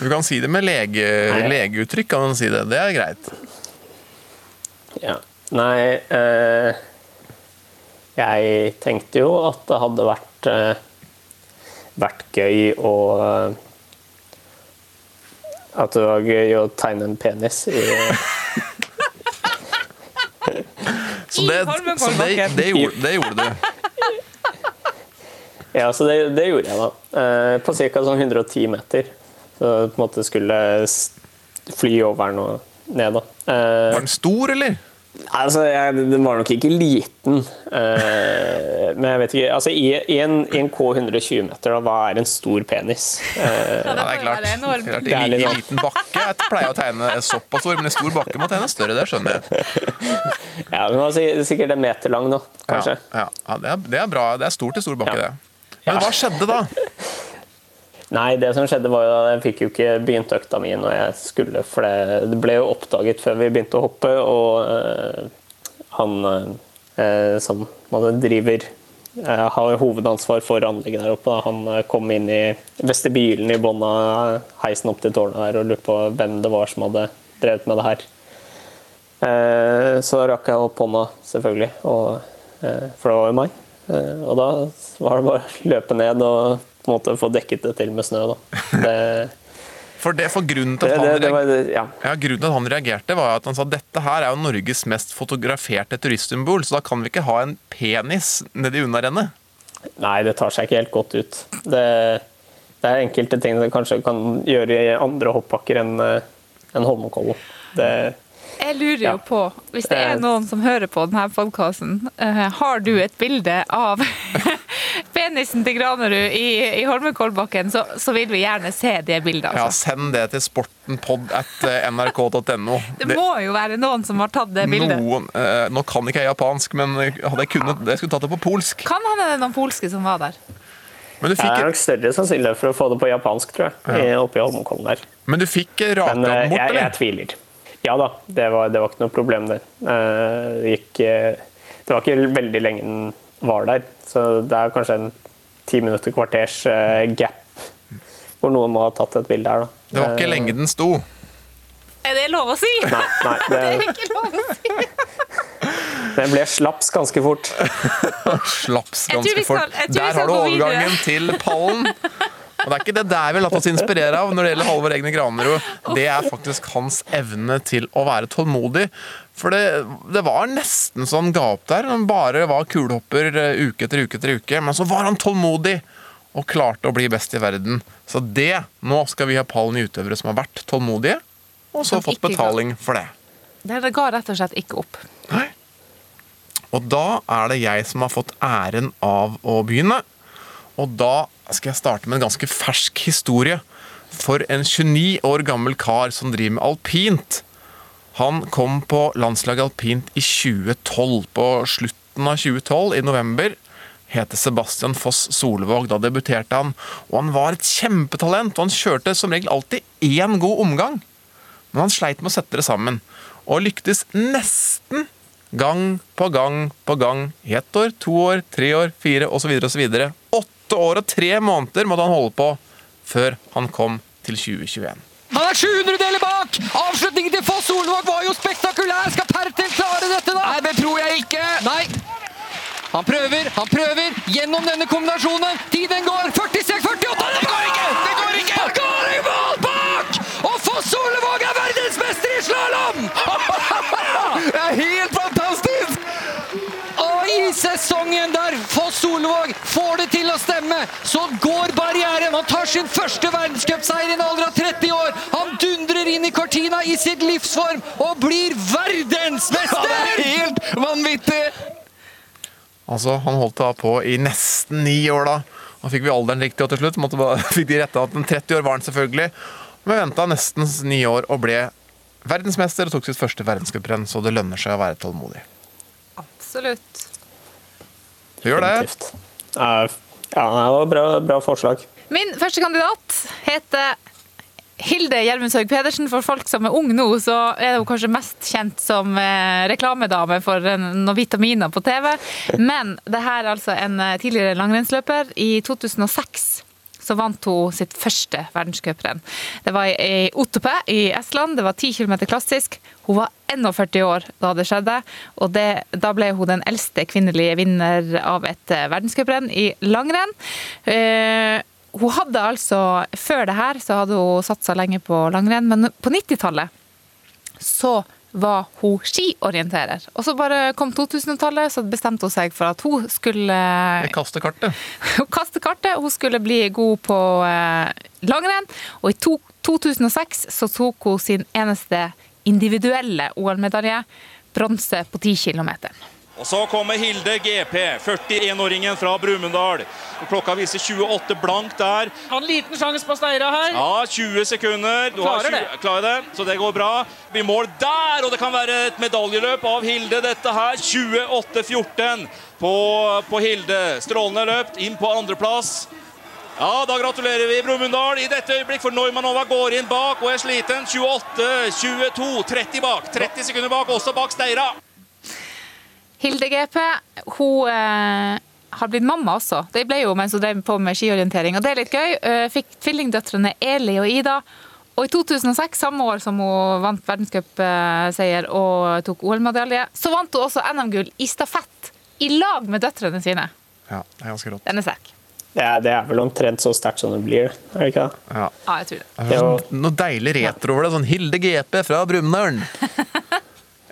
Du kan si det med lege, legeuttrykk, kan du si det. Det er greit. Ja. Nei eh, Jeg tenkte jo at det hadde vært eh, vært gøy å eh, At det var gøy å tegne en penis i Så det, så det, det, gjorde, det gjorde du. Ja, så det, det gjorde jeg, da. Eh, på ca. sånn 110 meter. Så på en måte skulle fly over den og ned, da. Eh, Var den stor, eller? Altså, jeg, Den var nok ikke liten. Uh, men jeg vet ikke altså, I, i, en, I en K120 meter, da, hva er en stor penis? Uh, Ja, det er klart. Det er litt I liten bakke Jeg pleier å tegne såpass stor, men i stor bakke må tegne større. Det skjønner jeg. ja, men altså, si- sikkert en meter lang nå, kanskje. Ja, ja. ja det, er, det er bra. Det er stort i stor bakke, Ja. det. Men hva skjedde da? Nei, det som skjedde var jo at jeg fikk jo ikke begynt økta mi når jeg skulle, for det, det ble jo oppdaget før vi begynte å hoppe, og øh, han øh, som man driver eh, har hovedansvar for anlegget der oppe. Han kom inn i vestibylen i bånn av heisen opp til tårnet her og lurte på hvem det var som hadde drevet med det her. Så rakk jeg opp hånda, selvfølgelig, og, for det var jo meg. Og da var det bare å løpe ned og på en måte få dekket det til med snø. Da. Det, For, det, for grunnen, til at det, han ja. ja, grunnen til at han reagerte, var at han sa dette her er jo Norges mest fotograferte turistsymbol, så da kan vi ikke ha en penis nedi unnarennet. Nei, det tar seg ikke helt godt ut. Det, det er enkelte ting som kanskje kan gjøre i andre hoppbakker enn en enn Holmenkollen. Det, Jeg lurer jo Ja. på, hvis det er Eh. noen som hører på denne podkasten, har du et bilde av penisen til Granerud i, i Holmenkollbakken, så, så vil vi gjerne se det bildet. Ja, Altså. Send det til sportenpod.nrk.no. Det må jo være noen som har tatt det bildet. Noen, eh, nå kan ikke jeg japansk, men hadde jeg kunnet, jeg skulle tatt det på polsk. Kan hende det er noen polske som var der. Men du det er nok større sannsynlighet for å få det på japansk, tror jeg, Ja. oppe i Holmenkollen der. men du fikk raka bort, eller? jeg, jeg tviler. Ja da, det var, det var ikke noe problem, det. Eh, Det, gikk, eh, det var ikke veldig lenge den var der, så det er kanskje en ti minutter, kvarters eh, gap hvor noen må ha tatt et bilde her. Da. Det var ikke lenge den sto. Er det lov å si? Nei, nei Det er ikke lov å si. Den ble slaps ganske fort. Slaps ganske fort. Der har du overgangen til pallen. Og det er ikke det der vi har latt oss inspirere av når det gjelder Halvor Egne Granerud. Det er faktisk hans evne til å være tålmodig. For det, det var nesten så han ga opp der. Han bare var kulehopper eh, uke etter uke etter uke. Men så var han tålmodig og klarte å bli best i verden. Så det Nå skal vi ha pallen i utøvere som har vært tålmodige, og så fått betaling for det. Det ga rett og slett ikke opp. Nei. Og da er det jeg som har fått æren av å begynne. Og da skal jeg starte med en ganske fersk historie. For en 29 år gammel kar som driver med alpint. Han kom på landslaget alpint i 2012. På slutten av 2012, i november, heter Sebastian Foss Solvåg. Da debuterte han. Og han var et kjempetalent, og han kjørte som regel alltid én god omgang. Men han sleit med å sette det sammen, og lyktes nesten gang på gang på gang. I ett år, to år, tre år, fire osv. osv. Åtte år og tre måneder måtte han holde på før han kom til 2021. Han er 700 deler bak! Avslutningen til Foss Solvåg var jo spektakulær! Skal Pertel klare dette, da? Nei, det tror jeg ikke. Nei. Han prøver, han prøver gjennom denne kombinasjonen. Tiden går. 46, 48 Det går ikke! Det går ikke! Han går i mål bak! Og Foss Solvåg er verdensmester i slalåm! Det er helt fantastisk! Og i sesongen der Foss Solvåg får det til så går barrieren. Han tar sin første verdenscupseier i en alder av 30 år. Han dundrer inn i Cortina i sitt livsform og blir verdensmester! Det er helt vanvittig! Altså, Han holdt da på i nesten ni år, da. Da fikk vi alderen riktig og til slutt. Måtte bare, fikk de retta at den 30 år var han selvfølgelig. Men venta nesten ni år og ble verdensmester og tok sitt første verdenscuprenn, så det lønner seg å være tålmodig. Absolutt. Du gjør det. Definitivt. Ja, ja, det var bra, bra forslag. Min første kandidat heter Hilde Gjermundshaug Pedersen. For folk som er unge nå, så er hun kanskje mest kjent som eh, reklamedame for noen vitaminer på TV. Men det her er altså en eh, tidligere langrennsløper. I 2006 så vant hun sitt første verdenscuprenn. Det var i Otope i Estland. Det var 10 km klassisk. Hun var 41 år da det skjedde, og det, da ble hun den eldste kvinnelige vinner av et eh, verdenscuprenn i langrenn. Eh, hun hadde altså, Før det her så hadde hun satsa lenge på langrenn, men på 90-tallet så var hun skiorienterer. Og så bare kom 2000-tallet, så bestemte hun seg for at hun skulle Kaste kartet. hun kaste kartet. Hun skulle bli god på eh, langrenn. Og i 2006 så tok hun sin eneste individuelle OL-medalje. Bronse på 10 km. Og så kommer Hilde GP, 41-åringen fra Brumunddal. Klokka viser 28 blank der. Har en liten sjanse på Steira her. Ja, 20 sekunder. Du har Klarer 20, klarer det, så det går bra. Blir mål der, og det kan være et medaljeløp av Hilde, dette her. 28-14 på, på Hilde. Strålende løpt, inn på andreplass. Ja, da gratulerer vi Brumunddal i dette øyeblikk, for Neumanova går inn bak og er sliten. 28-22, 30 bak. 30 sekunder bak, også bak Steira. Hilde GP hun eh, har blitt mamma også. Det ble jo mens hun drev på med skiorientering. Og det er litt gøy. Eh, fikk tvillingdøtrene Eli og Ida. Og i 2006, samme år som hun vant verdenscupseier og tok OL-medalje, så vant hun også NM-gull i stafett i lag med døtrene sine. Ja, det er ganske rått. Den er sterk. Det er, det er vel omtrent så sterkt som det blir, er det ikke det? Ja. Ja, jeg tror det. Det er sånn, noe deilig retro over det. Sånn Hilde GP fra Brumunddal.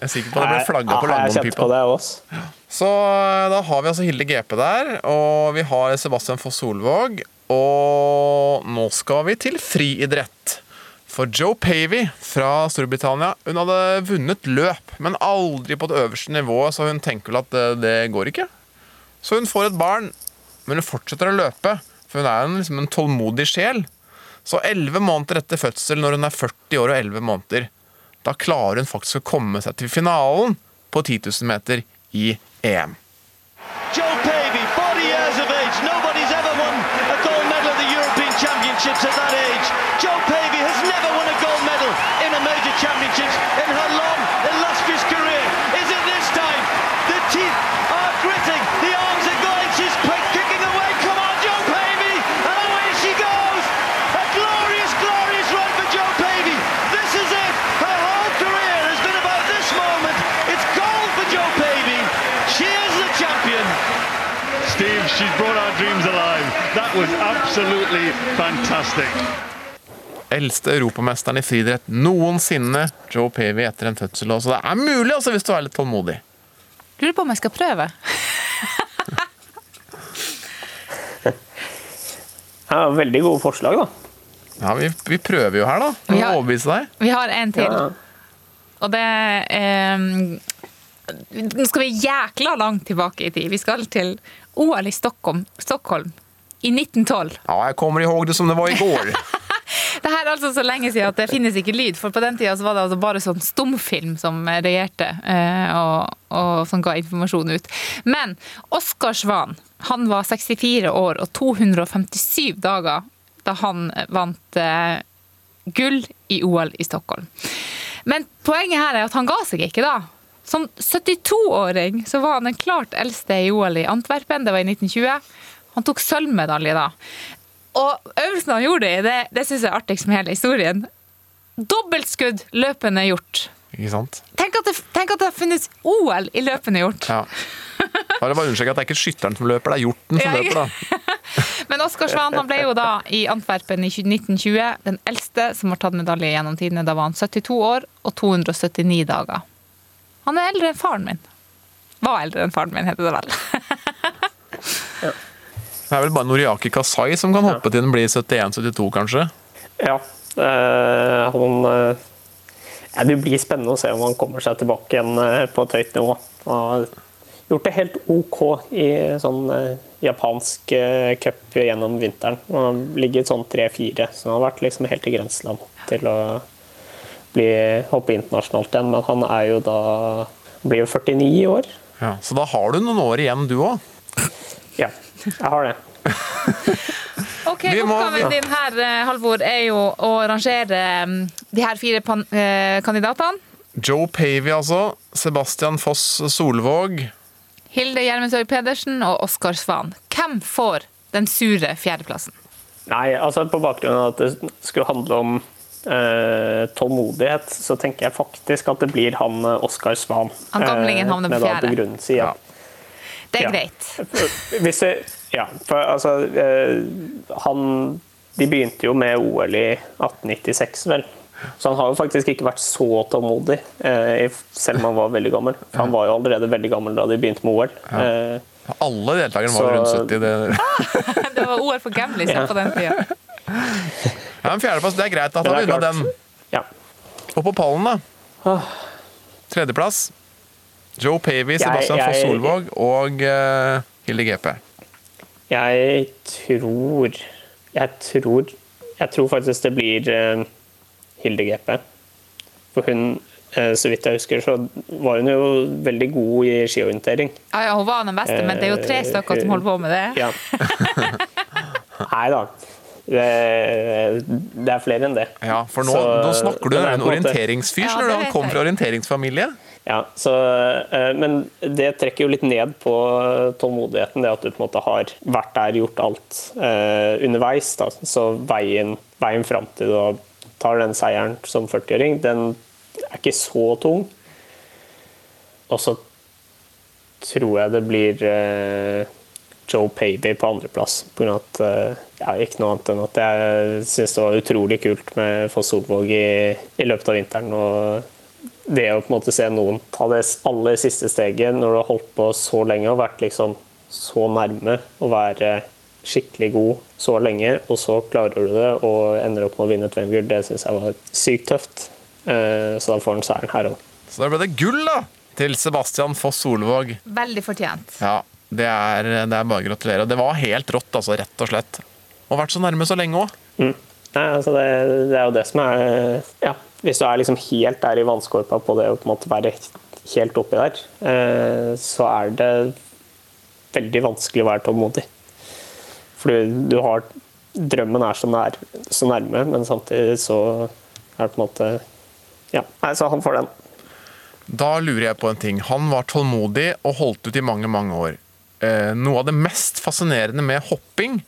Jeg er sikker på at det ble flagga på Langholmpipa. Så eh, da har vi altså Hilde GP der, og vi har Sebastian Foss Solvåg. Og nå skal vi til friidrett. For Joe Pavey fra Storbritannia Hun hadde vunnet løp, men aldri på det øverste nivået, så hun tenker vel at det, det går ikke. Så hun får et barn, men hun fortsetter å løpe, for hun er en, liksom en tålmodig sjel. Så elleve måneder etter fødsel, når hun er 40 år og 11 måneder, da klarer hun faktisk å komme seg til finalen på 10 000 meter i EM. Joe Pavey, 40 years of age. Nobody's ever won a gold medal at the European Championships at that age. Joe Pavey has never won a gold medal in a major championships in her long, illustrious career. Is it this time? The teeth are gritting. The arms are going. She's quick, kicking away. Come on, Joe Pavey. And away she goes. A glorious, glorious run for Joe Pavey. This is it. Her whole career has been about this moment. It's gold for Joe Pavey. She is the champion. Steve, she's brought our dreams alive. That was absolutely fantastic. Eldste europamesteren i friidrett noensinne, Joe Pavey, etter en fødsel. Så det er mulig, altså, hvis du er litt tålmodig. Lurer på om jeg skal prøve. Ja, veldig gode forslag, da. Ja, vi, vi prøver jo her, da. Vi har, overbevise deg. Vi har en til. Ja. Og det eh, Nå skal vi jækla langt tilbake i tid. Vi skal til OL i Stockholm, Stockholm i 1912. Ja, jeg kommer ihåg det som det var i går. Det her er altså så lenge siden at det finnes ikke lyd, for på den tida var det altså bare sånn stumfilm som regjerte eh, og, og som ga informasjon ut. Men Oskar Svan han var 64 år og 257 dager da han vant eh, gull i OL i Stockholm. Men poenget her er at han ga seg ikke da. Som 72-åring så var han den klart eldste i OL i Antwerpen, det var i 1920. Han tok sølvmedalje da. Og øvelsen han gjorde i, det, det syns jeg er artigst med hele historien. Dobbeltskudd løpende gjort. Ikke sant? Tenk at, det, tenk at det har funnes OL i løpende gjort. Ja. Bare bare understreke at det er ikke skytteren som løper, det er hjorten som Ja, løper, da. Men Oskar Svan han ble jo da i Antwerpen i 1920 den eldste som har tatt medalje gjennom tidene. Da var han 72 år og 279 dager. Han er eldre enn faren min. Var eldre enn faren min, heter det vel. Det er vel bare Noriaki Kasai som kan hoppe til den blir 71-72, kanskje. Ja. eh, han eh, ja, Det blir spennende å se om han kommer seg tilbake igjen eh, på et høyt nivå. Han har gjort det helt OK i sånn eh, japansk cup gjennom vinteren. Han har ligget sånn 3-4, så han har vært liksom helt i grenseland til å bli, hoppe internasjonalt igjen. Men han er jo da blir jo 49 i år. Ja, så da har du noen år igjen, du òg. Ja, jeg har det. Ok, Oppgaven din her, eh, Halvor, er jo å rangere mm, de her fire pan eh, kandidatene. Joe Pavey, altså. Sebastian Foss Solvåg. Hilde Gjermensøy Pedersen og Oskar Svan. Hvem får den sure fjerdeplassen? Nei, altså på bakgrunn av at det skulle handle om eh, tålmodighet, så tenker jeg faktisk at det blir han eh, Oskar Svan. Han gamlingen havner på med da fjerde. begrunnelse i at Det er Ja. greit. Hvis det, ja, for altså eh, Han De begynte jo med OL i 1896, vel. Så han har jo faktisk ikke vært så tålmodig, eh, selv om han var veldig gammel. For han var jo allerede veldig gammel da de begynte med OL. Ja. Alle deltakerne var Så- rundt 70. Det. Det var OL for gamlis Ja. på den tida. Ja, en fjerdeplass, det er greit. Da tar vi unna den. ja. Og på pallen, da? Tredjeplass. Joe Pavey, Sebastian Jeg- Foss Solvåg og uh, Hilde GP. Jeg tror Jeg tror Jeg tror faktisk det blir uh, Hilde GP. For hun, eh, så vidt jeg husker, så var hun jo veldig god i skiorientering. Ja, ja, hun var den beste, men det er jo tre stykker som holder på med det. Ja. Nei da. Det, det er flere enn det. Ja, for nå, Så, nå snakker du er en orienteringsfyr, Ja, du. Han kommer fra orienteringsfamilie. Ja, så, eh, men det trekker jo litt ned på tålmodigheten, det at du på en måte har vært der, gjort alt eh, underveis. Da. Så veien, veien fram til du tar den seieren som 40-åring, den er ikke så tung. Og så tror jeg det blir eh, Joe Pavey på andreplass. Av at, ja, ikke noe annet enn at jeg syns det var utrolig kult med Foss Solvåg i, i løpet av vinteren. og det å på en måte se noen ta det aller siste steget når du har holdt på så lenge og vært liksom så nærme å være skikkelig god så lenge, og så klarer du det og ender opp med å vinne et VM-gull, det syns jeg var sykt tøft. Eh, Så da får han seieren her òg. Så da ble det gull, da! Til Sebastian Foss Solvåg. Veldig fortjent. Ja, det er, det er bare å gratulere. Og det var helt rått, altså, rett og slett. Og vært så nærme så lenge òg. Mm. Nei, altså det, det er jo det som er Ja, hvis du er liksom helt der i vannskorpa på det å på en måte være helt oppi der, eh, så er det veldig vanskelig å være tålmodig. For du har Drømmen er så, nær, så nærme, men samtidig så er det på en måte Ja, nei, så han får den. Da lurer jeg på en ting. Han var tålmodig og holdt ut i mange, mange år. Eh, noe av det mest fascinerende med hopping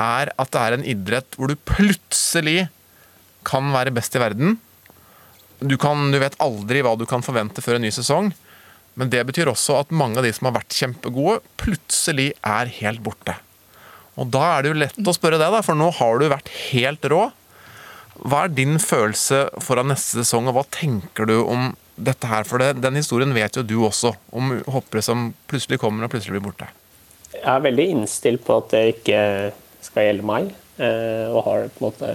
er at det er en idrett hvor du plutselig kan være best i verden. Du, kan, du vet aldri hva du kan forvente før en ny sesong. Men det betyr også at mange av de som har vært kjempegode, plutselig er helt borte. Og da er det jo lett å spørre deg, for nå har du vært helt rå. Hva er din følelse foran neste sesong, og hva tenker du om dette her? For det, den historien vet jo du også, om hoppere som plutselig kommer og plutselig blir borte. Jeg er veldig innstilt på at det ikke skal gjelde meg, eh, og har på en måte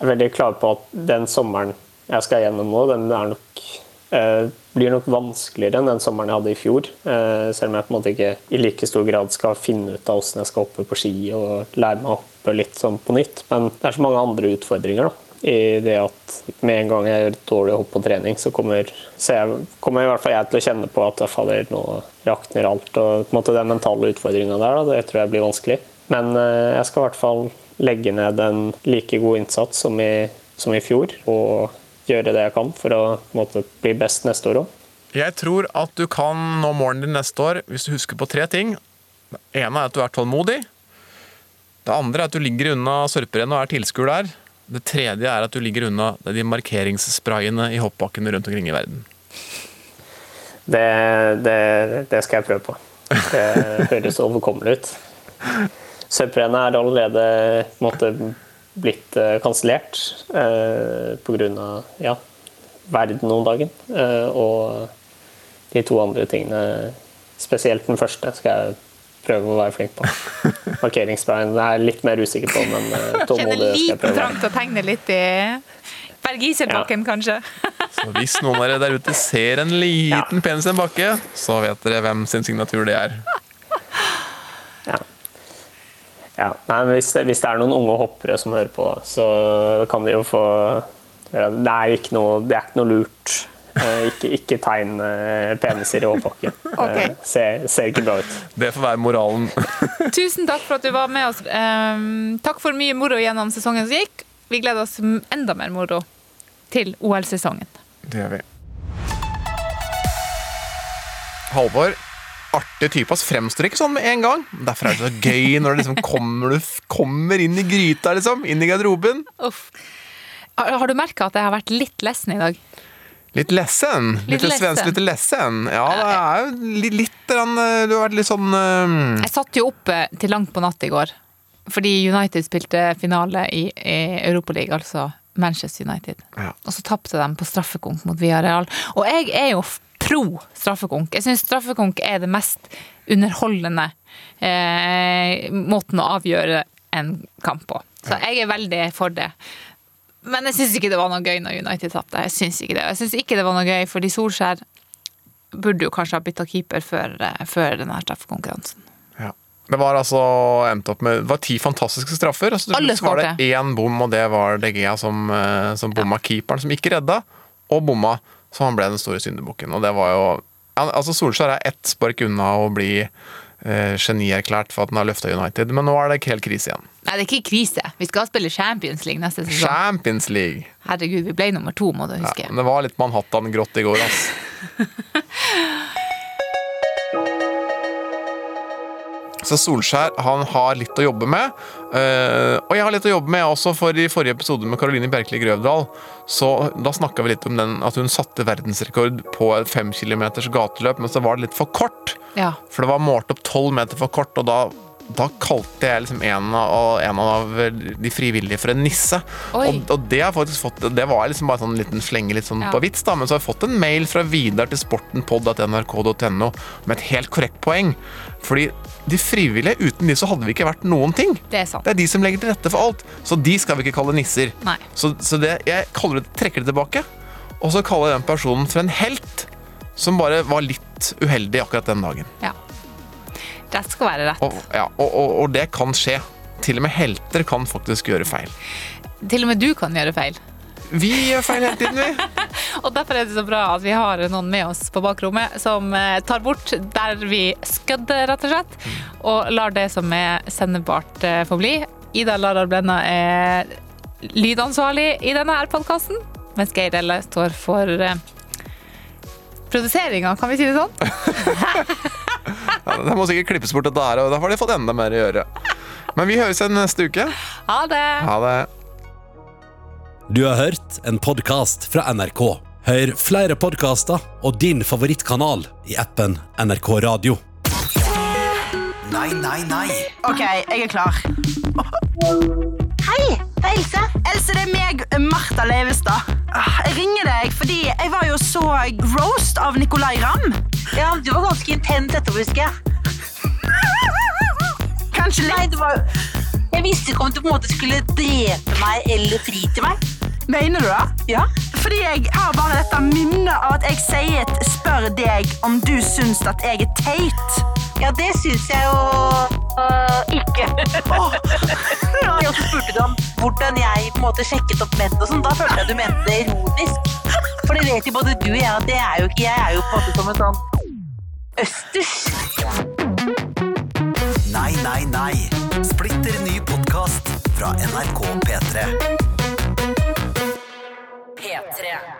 er veldig klar på at den sommeren jeg skal gjennom nå, den er nok, eh, blir nok vanskeligere enn den sommeren jeg hadde i fjor. Eh, selv om jeg på en måte ikke i like stor grad skal finne ut av hvordan jeg skal hoppe på ski og lære meg å hoppe litt sånn på nytt. Men det er så mange andre utfordringer. da. I det at med en gang jeg gjør dårlig hopp på trening, så kommer, så jeg, kommer i hvert fall jeg til å kjenne på at jeg faller nå rakner alt. Og på en måte den mentale utfordringa der, da, det tror jeg blir vanskelig. Men eh, jeg skal i hvert fall legge ned en like god innsats som i, som i fjor. Og gjøre det jeg kan for å måte, bli best neste år òg. Jeg tror at du kan nå målene din neste år hvis du husker på tre ting. Det ene er at du er tålmodig. Det andre er at du ligger unna sørperennet og er tilskuer der. Det tredje er at du ligger unna de markeringssprayene i hoppbakkene rundt omkring i verden. Det, det, det skal jeg prøve på. Det høres overkommelig ut. Sørperennet er allerede på en måte, blitt uh, kansellert eh, pga. Ja, verden om dagen. Eh, og de to andre tingene, spesielt den første, skal jeg prøve å være flink på. Markeringsbein er jeg litt mer usikker på, men uh, tålmodig skal jeg prøve. liten prøve. trang til å tegne litt i bergiserbakken, ja. kanskje. Så hvis noen av dere der ute ser en liten penis i en bakke, så vet dere hvem sin signatur det er. Ja, nei, men hvis, hvis det er noen unge hoppere som hører på, så kan de jo få Det er ikke noe, det er ikke noe lurt. Eh, Ikke, ikke tegn eh, peniser i hoppbakken. Okay. Eh, Ser, ser ikke bra ut. Det får være moralen. Tusen takk for at du var med oss. Ehm, takk for mye moro gjennom sesongen som gikk. Vi gleder oss enda mer moro til OL-sesongen. Det gjør vi. Halvor, artig type. ass. Fremstår ikke sånn med en gang. Derfor er det så gøy når liksom kommer, du kommer inn i gryta, liksom. Inn i garderoben. Uff. Har, du merka at jeg har vært litt lessen i dag? Litt lessen. Litt Litt svensk, litt lessen. Ja, det er jo litt, litt eh, Du har vært litt sånn eh, Jeg satt jo oppe til langt på natt i går. Fordi United spilte finale i, i Europaligaen, altså Manchester United. Ja. Og så tapte de på straffekonk mot Villarreal. Og jeg er jo pro straffekonk. Jeg syns straffekonk er det mest underholdende eh, måten å avgjøre en kamp på. Så jeg er veldig for det. Men jeg syns ikke det var noe gøy når United tapte. Jeg syns ikke det. Jeg syns ikke det var noe gøy, fordi Solskjær burde jo kanskje ha bytta keeper før, eh, før denne straffekonkurransen. ja. Det var altså endt opp med Det var ti fantastiske straffer. Altså, Alle var det én bom, og det var De Gea som, eh, som bomma keeperen, som ikke redda, og bomma, så han ble den store syndebukken. Og det var jo altså Solskjær er ett spark unna å bli eh, genierklært for at han har løfta United, men nå er det ikke helt krise igjen. Nei, det er ikke krise. Vi skal spille Champions League neste sesong. Champions League! Herregud, vi ble nummer to, må du Ja, huske. men det var litt Manhattan-grått i går, ass. Så Solskjær han har litt å jobbe med. Uh, og jeg har litt å jobbe med også, for i forrige episode med Caroline Bjerkeli Grøvdal, så da snakka vi litt om den, at hun satte verdensrekord på et fem kilometers gateløp, men så var det litt for kort. Ja. For det var målt opp tolv meter for kort, og da, da kalte jeg liksom en av, en av de frivillige for en nisse. Og, og det har faktisk fått Det var liksom bare sånn liten slenge litt sånn Ja. på vits, da, men så har jeg fått en mail fra Vidar til sportenpod.nrk.no med et helt korrekt poeng. Fordi de frivillige, uten de så hadde vi ikke vært noen ting. Det er sant. Det er de som legger til rette for alt, så de skal vi ikke kalle nisser. Nei. Så, så det, jeg det, trekker det tilbake, og så kaller jeg den personen for en helt som bare var litt uheldig akkurat den dagen. Ja. Rett skal være rett. Og, ja, og, og, og det kan skje. Til og med helter kan faktisk gjøre feil. Til og med du kan gjøre feil. Vi gjør feil hele tiden, vi. Og derfor er det så bra at vi har noen med oss på bakrommet som eh, tar bort der vi skødder, rett og slett, og lar det som er sendebart eh, få bli. Ida Lara Blenna er lydansvarlig i denne her podkasten, mens Geir Elle står for eh, produseringa, kan vi si det sånn? Ja, det må sikkert klippes bort dette her, og da har de fått enda mer å gjøre. Men vi høres igjen neste uke. Ha det! Ha det. Du har hørt en podkast fra NRK. Hør flere podkaster og din favorittkanal i appen NRK Radio. Nei, nei, nei. OK, jeg er klar. Det er Else. Else, det er meg, Martha Leivestad. Ah, Jeg ringer deg fordi jeg var jo så roast av Nicolay Ramm. Ja, du var ganske intens etterpå, husker jeg. Kanskje litt. Nei, det var... Jeg visste ikke om du på en måte skulle drepe meg eller fri til meg. Mener du det? Ja. Fordi jeg har bare dette minnet av at jeg sier et spør deg om du syns at jeg er teit. Ja, det syns jeg jo øh, ikke. Og så spurte du om hvordan jeg på en måte sjekket opp menn og sånn. Da følte jeg du mente det ironisk. For det vet jo både du og jeg at det er jo ikke jeg. er jo på en måte som en sånn østers. Nei, nei, nei. Splitter ny podkast fra NRK P3. P3.